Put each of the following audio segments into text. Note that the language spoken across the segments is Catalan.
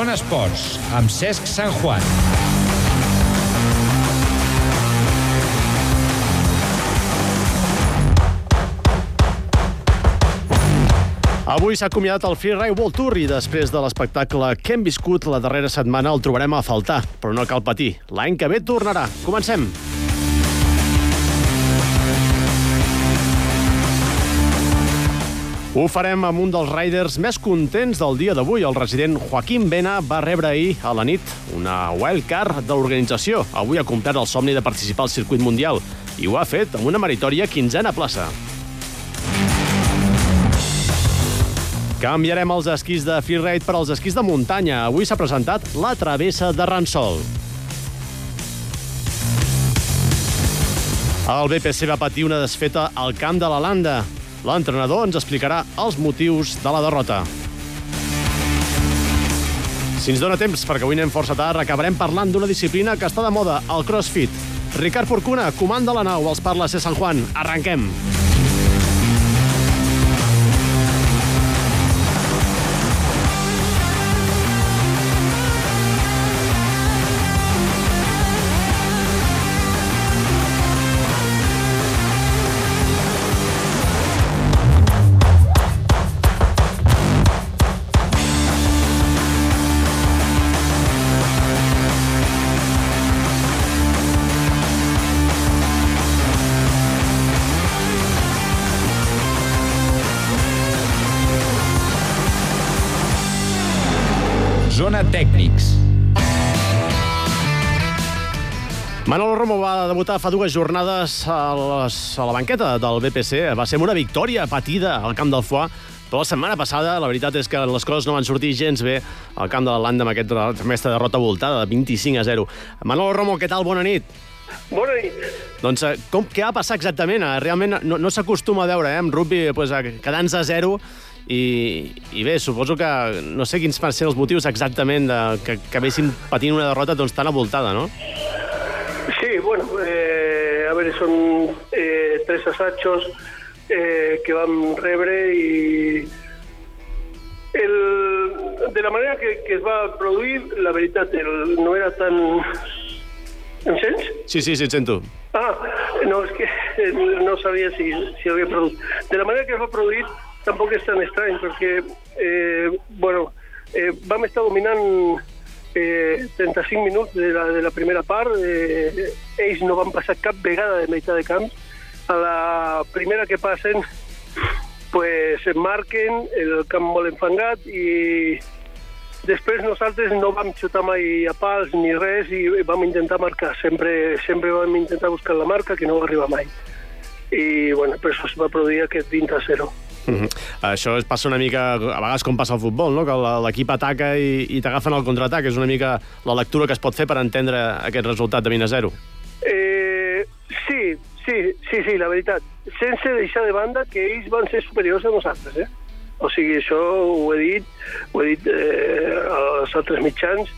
Zona Esports, amb Cesc Sant Juan. Avui s'ha acomiadat el Freeride World Tour i després de l'espectacle que hem viscut la darrera setmana el trobarem a faltar, però no cal patir. L'any que ve tornarà. Comencem. Ho farem amb un dels riders més contents del dia d'avui. El resident Joaquim Bena va rebre ahir a la nit una wildcard de l'organització. Avui ha complert el somni de participar al circuit mundial i ho ha fet amb una meritòria quinzena plaça. Canviarem els esquís de freeride per als esquís de muntanya. Avui s'ha presentat la travessa de Ransol. El BPC va patir una desfeta al camp de la Landa. L'entrenador ens explicarà els motius de la derrota. Si ens dóna temps, perquè avui anem força tard, acabarem parlant d'una disciplina que està de moda, el crossfit. Ricard Porcuna, comanda la nau, els parla C. San Juan. Arrenquem. Zona Tècnics. Manolo Romo va debutar fa dues jornades a, les, a la banqueta del BPC. Va ser una victòria patida al camp del Foix, però la setmana passada la veritat és que les coses no van sortir gens bé al camp de l'Atlanta amb, aquest, amb aquesta derrota voltada de 25 a 0. Manolo Romo, què tal? Bona nit. Bona nit. Doncs eh, com, què va passar exactament? Eh, Realment no, no s'acostuma a veure, eh, amb rugby pues, eh, quedant-se a zero i, i bé, suposo que no sé quins van ser els motius exactament de, que, haguessin patint una derrota doncs, tan avoltada, no? Sí, bueno, eh, a veure, són eh, tres assajos eh, que vam rebre i el, de la manera que, que es va produir, la veritat, el, no era tan... Em sents? Sí, sí, sí, et sento. Ah, no, és que no sabia si, si havia produït. De la manera que es va produir tampoc és tan estrany, perquè, eh, bueno, eh, vam estar dominant eh, 35 minuts de la, de la primera part, eh, ells no van passar cap vegada de meitat de camp. A la primera que passen, pues marquen el camp molt enfangat i després nosaltres no vam xutar mai a pals ni res i vam intentar marcar, sempre, sempre vam intentar buscar la marca que no va arribar mai. I bueno, per això es va produir aquest 20 a 0. Mm -hmm. Això es passa una mica, a vegades com passa al futbol, no? que l'equip ataca i, i t'agafen el contraatac. És una mica la lectura que es pot fer per entendre aquest resultat de 20 a 0. Eh, sí, sí, sí, sí, la veritat. Sense deixar de banda que ells van ser superiors a nosaltres, eh? O sigui, això ho he dit, ho he dit eh, als altres mitjans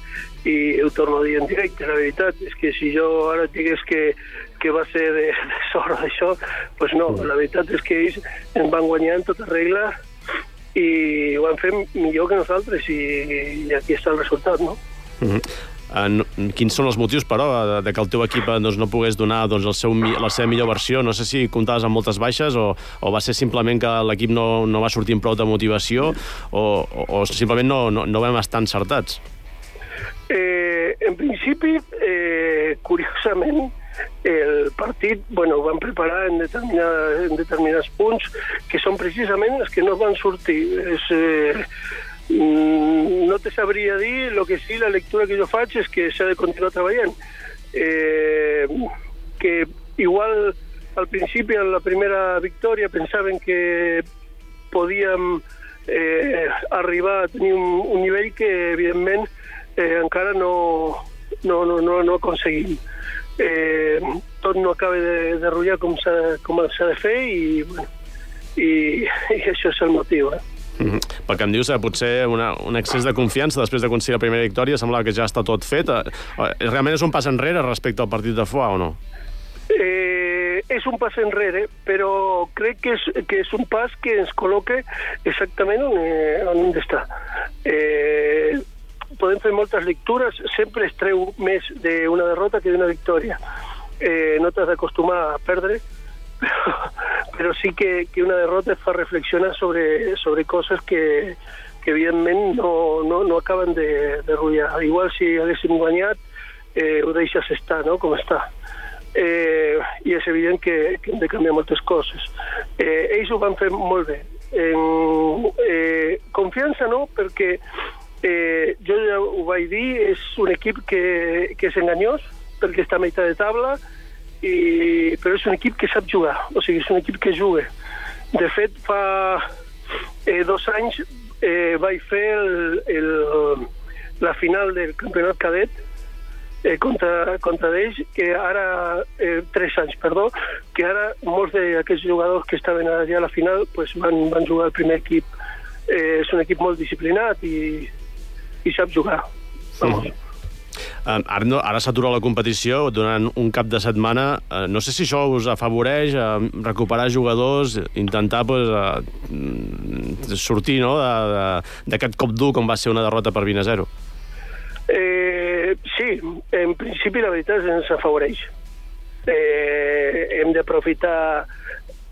i ho torno a dir en directe, la veritat. És que si jo ara digués que, que va ser de, de sort d'això, doncs no, la veritat és que ells ens van guanyar en tota regla i ho han fet millor que nosaltres i, i aquí està el resultat, no? Mm -hmm. Uh, no, quins són els motius, però, de, de que el teu equip eh, doncs, no pogués donar doncs, el seu, la seva millor versió? No sé si comptaves amb moltes baixes o, o va ser simplement que l'equip no, no va sortir amb prou de motivació o, o, o simplement no, no, no vam estar encertats? Eh, en principi, eh, curiosament, partit bueno, ho van preparar en, en determinats punts que són precisament els que no van sortir. És, eh, mm, no te sabria dir, el que sí, la lectura que jo faig és que s'ha de continuar treballant. Eh, que igual al principi, en la primera victòria, pensaven que podíem eh, arribar a tenir un, un nivell que, evidentment, eh, encara no, no, no, no, no aconseguim. Eh, tot no acaba de, de rotllar com s'ha de fer i, bueno, i, i això és el motiu. Eh? Mm -hmm. Pel que em dius, eh, potser una, un excés de confiança després de aconseguir la primera victòria, semblava que ja està tot fet. Eh, eh, realment és un pas enrere respecte al partit de Foix, o no? Eh, és un pas enrere, però crec que és, que és un pas que ens col·loca exactament on, eh, on hem d'estar. Eh, podem fer moltes lectures, sempre es treu més d'una derrota que d'una victòria. Eh, no t'has d'acostumar a perdre, però, però sí que, que una derrota et fa reflexionar sobre, sobre coses que, que evidentment no, no, no acaben de, de rutllar. Igual si haguéssim guanyat, eh, ho deixes estar, no?, com està. Eh, I és evident que, que hem de canviar moltes coses. Eh, ells ho van fer molt bé. En, eh, confiança no, perquè eh, jo ja ho vaig dir, és un equip que, que és enganyós, perquè està a meitat de taula, i, però és un equip que sap jugar, o sigui, és un equip que juga. De fet, fa eh, dos anys eh, vaig fer el, el, la final del campionat cadet eh, contra, contra ells, que ara, eh, tres anys, perdó, que ara molts d'aquests jugadors que estaven allà a la final pues, van, van jugar al primer equip. Eh, és un equip molt disciplinat i, i sap jugar. Vamos. Mm. Uh, ara no, ara s'atura la competició durant un cap de setmana. Uh, no sé si això us afavoreix uh, recuperar jugadors, intentar pues, uh, sortir no, d'aquest cop dur com va ser una derrota per 20 a 0. Eh, sí, en principi la veritat ens afavoreix. Eh, hem d'aprofitar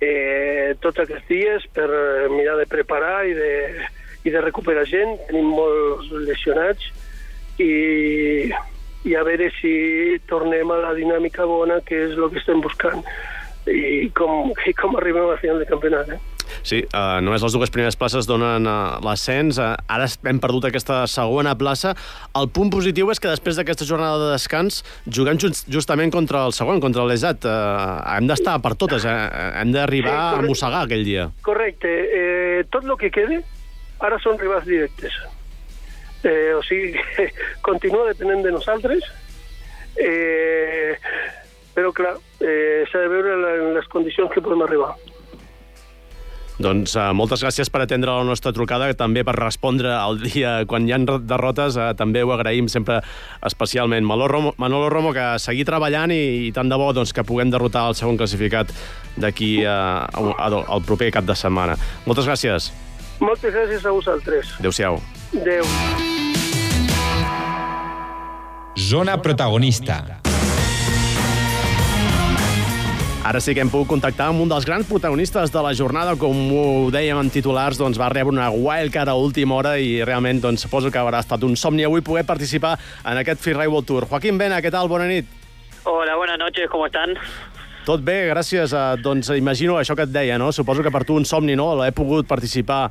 eh, tots aquests dies per mirar de preparar i de, i de recuperar gent. Tenim molts lesionats i, i a veure si tornem a la dinàmica bona que és el que estem buscant i com, i com arribem al final de campionat. Eh? Sí, uh, només les dues primeres places donen uh, l'ascens. Uh, ara hem perdut aquesta segona plaça. El punt positiu és que després d'aquesta jornada de descans juguem just, justament contra el segon, contra l'Esat. Uh, hem d'estar per totes, eh? hem d'arribar sí, a mossegar aquell dia. Correcte. Eh, tot el que quede ara són rivals directes. Eh, o sigui, continua depenent de nosaltres, eh, però clar, eh, s'ha de veure en les condicions que podem arribar. Doncs uh, moltes gràcies per atendre la nostra trucada, també per respondre al dia quan hi ha derrotes, uh, també ho agraïm sempre especialment. Manolo Romo, Manolo Romo que seguir treballant i, i tant de bo doncs, que puguem derrotar el segon classificat d'aquí uh, al proper cap de setmana. Moltes gràcies. Moltes gràcies a vosaltres. Adéu-siau. Adéu. Zona protagonista. Ara sí que hem pogut contactar amb un dels grans protagonistes de la jornada, com ho dèiem en titulars, doncs va rebre una wildcard a última hora i realment doncs, suposo que haurà estat un somni avui poder participar en aquest Free World Tour. Joaquín Bena, què tal? Bona nit. Hola, buenas noches, ¿cómo están? Tot bé, gràcies. A, doncs imagino això que et deia, no? Suposo que per tu un somni, no? L'he pogut participar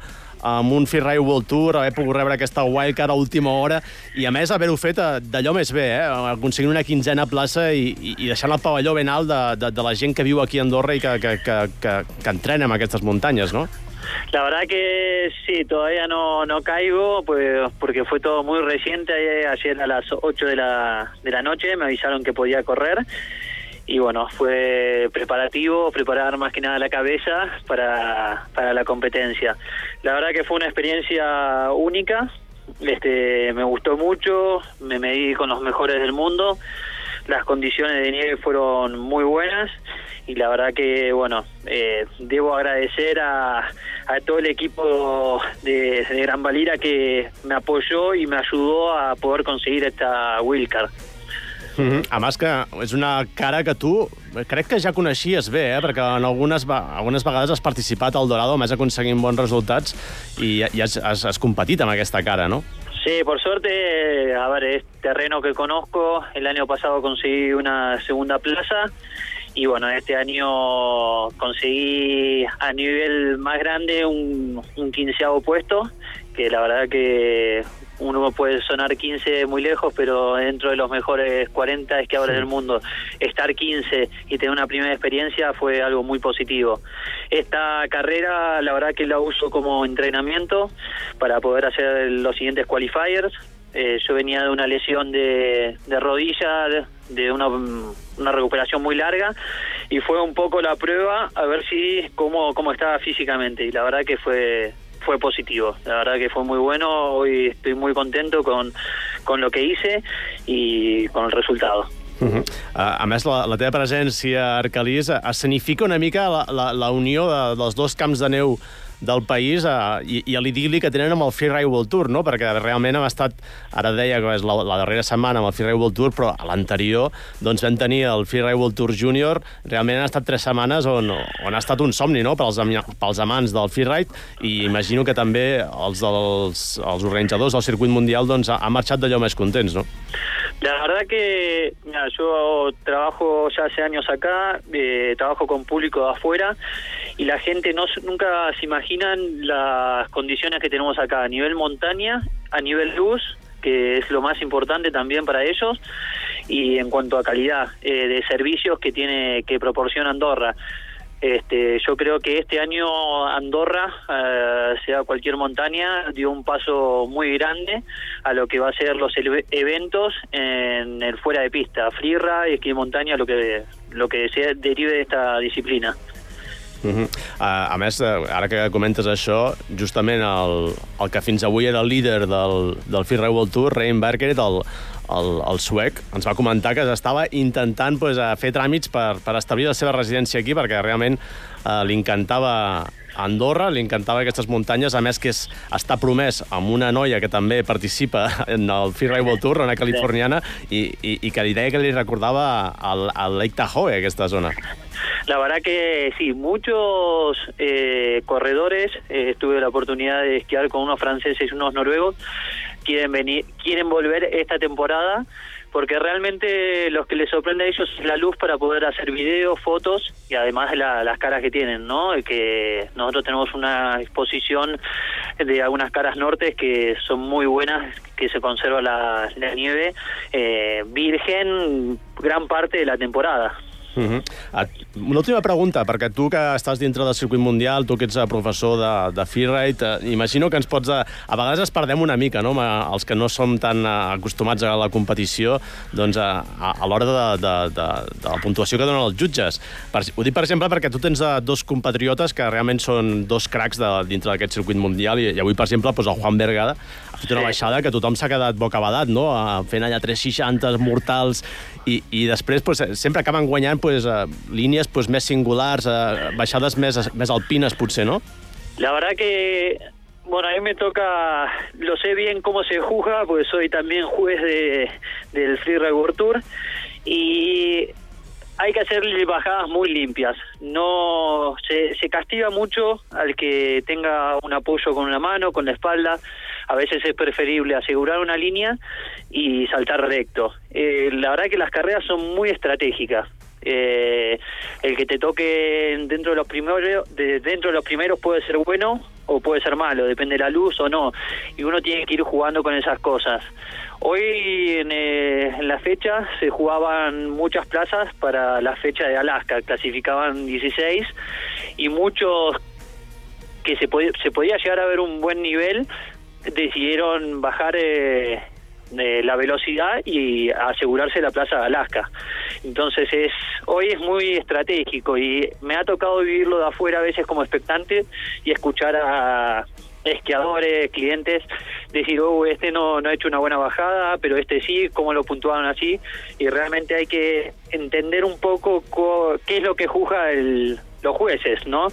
amb un Ride World Tour, haver pogut rebre aquesta wildcard a última hora i, a més, haver-ho fet eh, d'allò més bé, eh? aconseguint una quinzena plaça i, i deixant el pavelló ben alt de, de, de la gent que viu aquí a Andorra i que, que, que, que, que entrena en aquestes muntanyes, no? La verdad que sí, todavía no, no caigo, pues porque fue todo muy reciente. Ayer a las 8 de la, de la noche me avisaron que podía correr y bueno, fue preparativo, preparar más que nada la cabeza para, para la competencia. La verdad que fue una experiencia única, este, me gustó mucho, me medí con los mejores del mundo, las condiciones de nieve fueron muy buenas y la verdad que, bueno, eh, debo agradecer a, a todo el equipo de, de Gran Valira que me apoyó y me ayudó a poder conseguir esta wildcard. Mm -hmm. A més que és una cara que tu crec que ja coneixies bé, eh? perquè en algunes, algunes vegades has participat al Dorado, més aconseguint bons resultats i, i has, has, has competit amb aquesta cara, no? Sí, por suerte, a ver, es terreno que conozco. El año pasado conseguí una segunda plaza y bueno, este año conseguí a nivel más grande un, un quinceavo puesto, que la verdad que uno puede sonar 15 muy lejos, pero dentro de los mejores 40 es que ahora en el mundo, estar 15 y tener una primera experiencia fue algo muy positivo. Esta carrera, la verdad que la uso como entrenamiento para poder hacer los siguientes qualifiers. Eh, yo venía de una lesión de, de rodilla, de, de una, una recuperación muy larga y fue un poco la prueba a ver si cómo, cómo estaba físicamente y la verdad que fue fue positivo. La verdad que fue muy bueno. Hoy estoy muy contento con, con lo que hice y con el resultado. Uh -huh. uh, a més, la, la teva presència Arcalís escenifica una mica la, la, la unió de, dels dos camps de neu del país uh, i, i l'idili que tenen amb el Freeride World Tour, no? perquè realment hem estat, ara deia que és la, la darrera setmana amb el Freeride World Tour, però a l'anterior doncs vam tenir el Freeride World Tour Junior, realment han estat tres setmanes on, on ha estat un somni no? pels, pels amants del Freeride i imagino que també els, dels, els organitzadors del circuit mundial doncs, han marxat d'allò més contents, no? La verdad que mira, yo trabajo ya hace años acá, eh, trabajo con público de afuera y la gente no nunca se imaginan las condiciones que tenemos acá a nivel montaña, a nivel luz, que es lo más importante también para ellos, y en cuanto a calidad eh, de servicios que tiene que proporciona Andorra. Este, yo creo que este año Andorra, eh, sea cualquier montaña, dio un paso muy grande a lo que va a ser los eventos en el fuera de pista, freeride y esquí montaña, lo que lo que se derive de esta disciplina. Uh -huh. uh, a més, uh, ara que comentes això, justament el, el que fins avui era el líder del, del Freeride World Tour, Rein Bergeret, el, el, el suec, ens va comentar que estava intentant pues, fer tràmits per, per establir la seva residència aquí, perquè realment eh, li encantava Andorra, li encantava aquestes muntanyes, a més que és, està promès amb una noia que també participa en el Freeride World Tour, una californiana, i, i, i que li deia que li recordava al, al Lake Tahoe, aquesta zona. La verdad que sí, muchos eh, corredores, eh, tuve la oportunidad de esquiar con unos franceses y unos noruegos, quieren venir, quieren volver esta temporada porque realmente lo que les sorprende a ellos es la luz para poder hacer videos, fotos y además la, las caras que tienen, ¿no? Que nosotros tenemos una exposición de algunas caras nortes que son muy buenas, que se conserva la, la nieve eh, virgen gran parte de la temporada. Uh -huh. Una última pregunta, perquè tu que estàs dintre del circuit mundial, tu que ets eh, professor de, de freeride, eh, imagino que ens pots... Eh, a vegades es perdem una mica, no?, els que no som tan acostumats a la competició, doncs a, a, a l'hora de, de, de, de la puntuació que donen els jutges. Per, ho dic, per exemple, perquè tu tens dos compatriotes que realment són dos cracs de, dintre d'aquest circuit mundial, i, i avui, per exemple, doncs el Juan Bergada ha fet una baixada que tothom s'ha quedat bocabadat, no?, fent allà 360 mortals, i, i després doncs, sempre acaben guanyant pues, uh, línies pues, més singulars, uh, baixades més, més alpines, potser, ¿no? La verdad que, bueno, a mí me toca, lo sé bien cómo se juzga, porque soy también juez de, del Free World Tour, y hay que hacer bajadas muy limpias. No se, se castiga mucho al que tenga un apoyo con una mano, con la espalda. A veces es preferible asegurar una línea y saltar recto. Eh, la verdad que las carreras son muy estratégicas. Eh, el que te toque dentro de los primeros de, dentro de los primeros puede ser bueno o puede ser malo depende de la luz o no y uno tiene que ir jugando con esas cosas hoy en, eh, en la fecha se jugaban muchas plazas para la fecha de Alaska clasificaban 16 y muchos que se, podía se podía llegar a ver un buen nivel decidieron bajar eh, de la velocidad y asegurarse la plaza de Alaska. Entonces es hoy es muy estratégico y me ha tocado vivirlo de afuera a veces como expectante y escuchar a esquiadores, clientes, decir, oh, este no, no ha hecho una buena bajada, pero este sí, cómo lo puntuaron así, y realmente hay que entender un poco qué es lo que juzga el, los jueces, ¿no?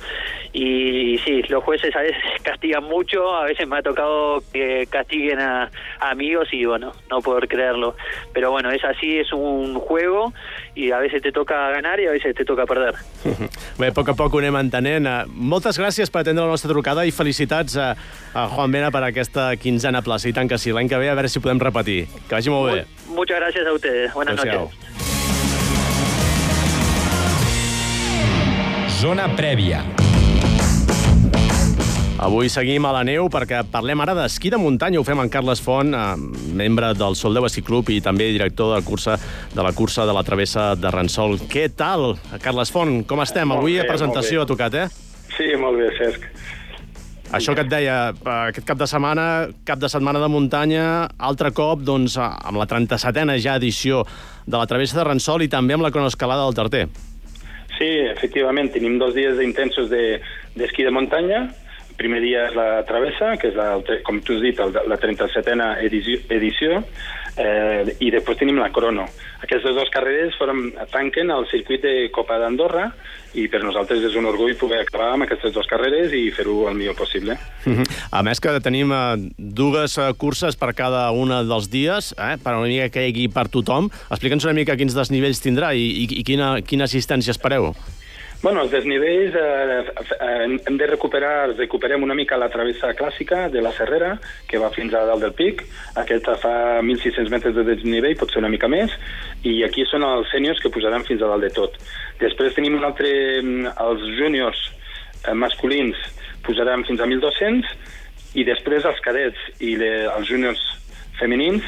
Y sí, los jueces a veces castigan mucho, a veces me ha tocado que castiguen a, a amigos y bueno, no poder creerlo. Pero bueno, es así, es un juego i a veces te toca ganar i a veces te toca perder. Bé, a poc a poc ho anem entenent. Eh, moltes gràcies per atendre la nostra trucada i felicitats a, a Juan Mena per aquesta quinzena plaça. I tant que sí, l'any que ve a veure si podem repetir. Que vagi molt bé. Muchas gracias a ustedes. Buenas noches. Zona prèvia. Avui seguim a la neu perquè parlem ara d'esquí de muntanya. Ho fem en Carles Font, eh, membre del Soldeu Esquí Club i també director de la cursa de la cursa de la travessa de Ransol. Què tal, Carles Font? Com estem? Molt Avui bé, a presentació ha tocat, eh? Sí, molt bé, Cesc. Això que et deia, eh, aquest cap de setmana, cap de setmana de muntanya, altre cop, doncs, eh, amb la 37a ja edició de la travessa de Ransol i també amb la cronoescalada del Tarter. Sí, efectivament, tenim dos dies intensos d'esquí de, de muntanya, primer dia és la travessa, que és, la, com tu has dit, la 37a edició, edició eh, i després tenim la crono. Aquestes dues carreres foren, tanquen el circuit de Copa d'Andorra i per nosaltres és un orgull poder acabar amb aquestes dues carreres i fer-ho el millor possible. Uh -huh. A més que tenim eh, dues eh, curses per cada una dels dies, eh, per una mica que hi hagi per tothom. Explica'ns una mica quins desnivells tindrà i, i, i quina, quina assistència espereu. Bueno, els desnivells eh, eh, hem de recuperar, recuperem una mica la travessa clàssica de la Serrera, que va fins a dalt del pic. Aquesta fa 1.600 metres de desnivell, pot ser una mica més, i aquí són els sèniors que posaran fins a dalt de tot. Després tenim un altre, els júniors eh, masculins posaran fins a 1.200, i després els cadets i le, els júniors femenins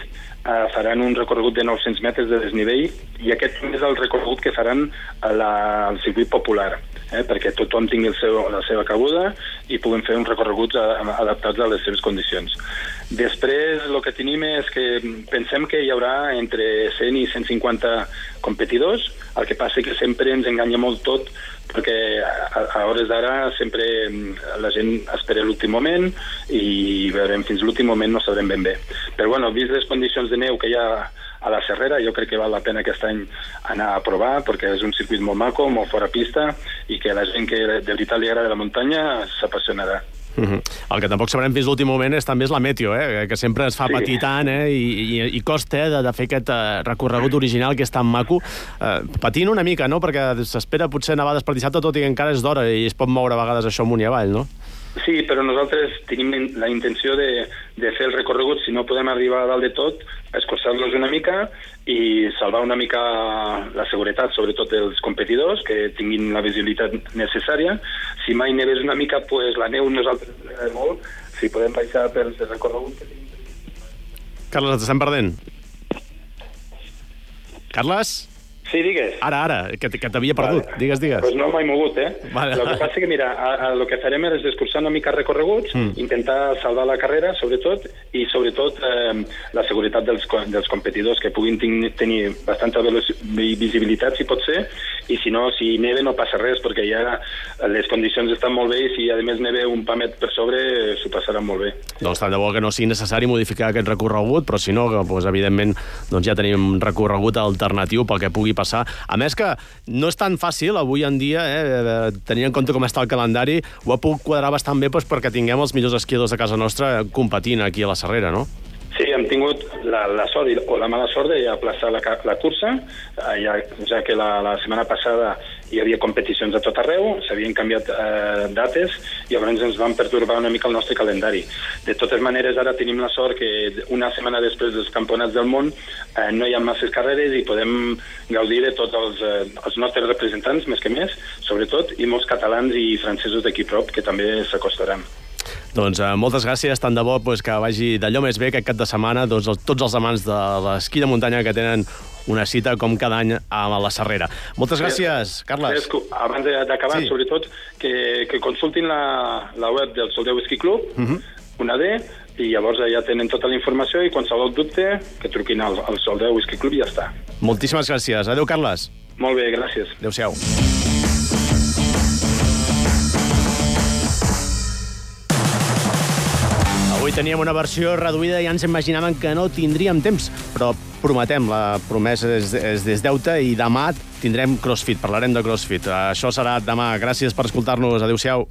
eh, faran un recorregut de 900 metres de desnivell i aquest és el recorregut que faran a la, al circuit popular eh, perquè tothom tingui el seu, la seva cabuda i puguem fer uns recorreguts adaptats a les seves condicions. Després, el que tenim és que pensem que hi haurà entre 100 i 150 competidors, el que passa que sempre ens enganya molt tot perquè a, a hores d'ara sempre mm, la gent espera l'últim moment i veurem fins l'últim moment no sabrem ben bé. Però bueno, vist les condicions de neu que hi ha a la Serrera, jo crec que val la pena aquest any anar a provar perquè és un circuit molt maco, molt fora pista i que la gent que de veritat li agrada la muntanya s'apassionarà. -huh. El que tampoc sabrem fins l'últim moment és també és la meteo, eh? que sempre es fa sí. patir tant eh? I, i, i costa eh? de, de fer aquest uh, recorregut original que és tan maco. Uh, patint una mica, no? perquè s'espera potser nevades per dissabte, tot i que encara és d'hora i es pot moure a vegades això amunt i avall, no? Sí, però nosaltres tenim la intenció de, de fer el recorregut, si no podem arribar a dalt de tot, escurçar-los una mica i salvar una mica la seguretat, sobretot dels competidors, que tinguin la visibilitat necessària. Si mai neves una mica, pues, la neu nosaltres eh, molt, si podem baixar pel recorregut que tenim. Carles, estem perdent. Carles? Sí, digues. Ara, ara, que, que t'havia perdut. Vale. Digues, digues. Pues no m'he mogut, eh? Vale. El que passa que, mira, el que farem és descursar una mica recorreguts, mm. intentar salvar la carrera, sobretot, i sobretot eh, la seguretat dels, dels competidors, que puguin tenir bastanta visibilitat, si pot ser, i si no, si neve no passa res, perquè ja les condicions estan molt bé i si a més neve un pamet per sobre, s'ho passaran molt bé. Doncs tant de bo que no sigui necessari modificar aquest recorregut, però si no, doncs, evidentment doncs ja tenim recorregut alternatiu pel que pugui passar. A més que no és tan fàcil avui en dia, eh, tenint en compte com està el calendari, ho ha pogut quadrar bastant bé doncs, perquè tinguem els millors esquiadors de casa nostra competint aquí a la Serrera, no? Sí, hem tingut la, la sort o la mala sort de aplaçar la, la cursa, eh, ja, ja que la, la setmana passada hi havia competicions a tot arreu, s'havien canviat eh, dates i llavors ens van pertorbar una mica el nostre calendari. De totes maneres, ara tenim la sort que una setmana després dels campionats del món eh, no hi ha masses carreres i podem gaudir de tots els, eh, els nostres representants, més que més, sobretot, i molts catalans i francesos d'aquí prop que també s'acostaran. Doncs eh, moltes gràcies, tant de bo pues, que vagi d'allò més bé aquest cap de setmana doncs, tots els amants de l'esquí de muntanya que tenen una cita com cada any a la Serrera. Moltes gràcies, Carles. Sí, abans d'acabar, sí. sobretot, que, que consultin la, la web del Soldeu Whisky Club, uh mhm. -huh. una D, i llavors ja tenen tota la informació i qualsevol dubte que truquin al, al Soldeu Whisky Club i ja està. Moltíssimes gràcies. Adéu, Carles. Molt bé, gràcies. Adéu-siau. Teníem una versió reduïda i ja ens imaginàvem que no tindríem temps, però prometem, la promesa és, és des deute i demà tindrem CrossFit, parlarem de CrossFit. Això serà demà. Gràcies per escoltar-nos. Adéu-siau.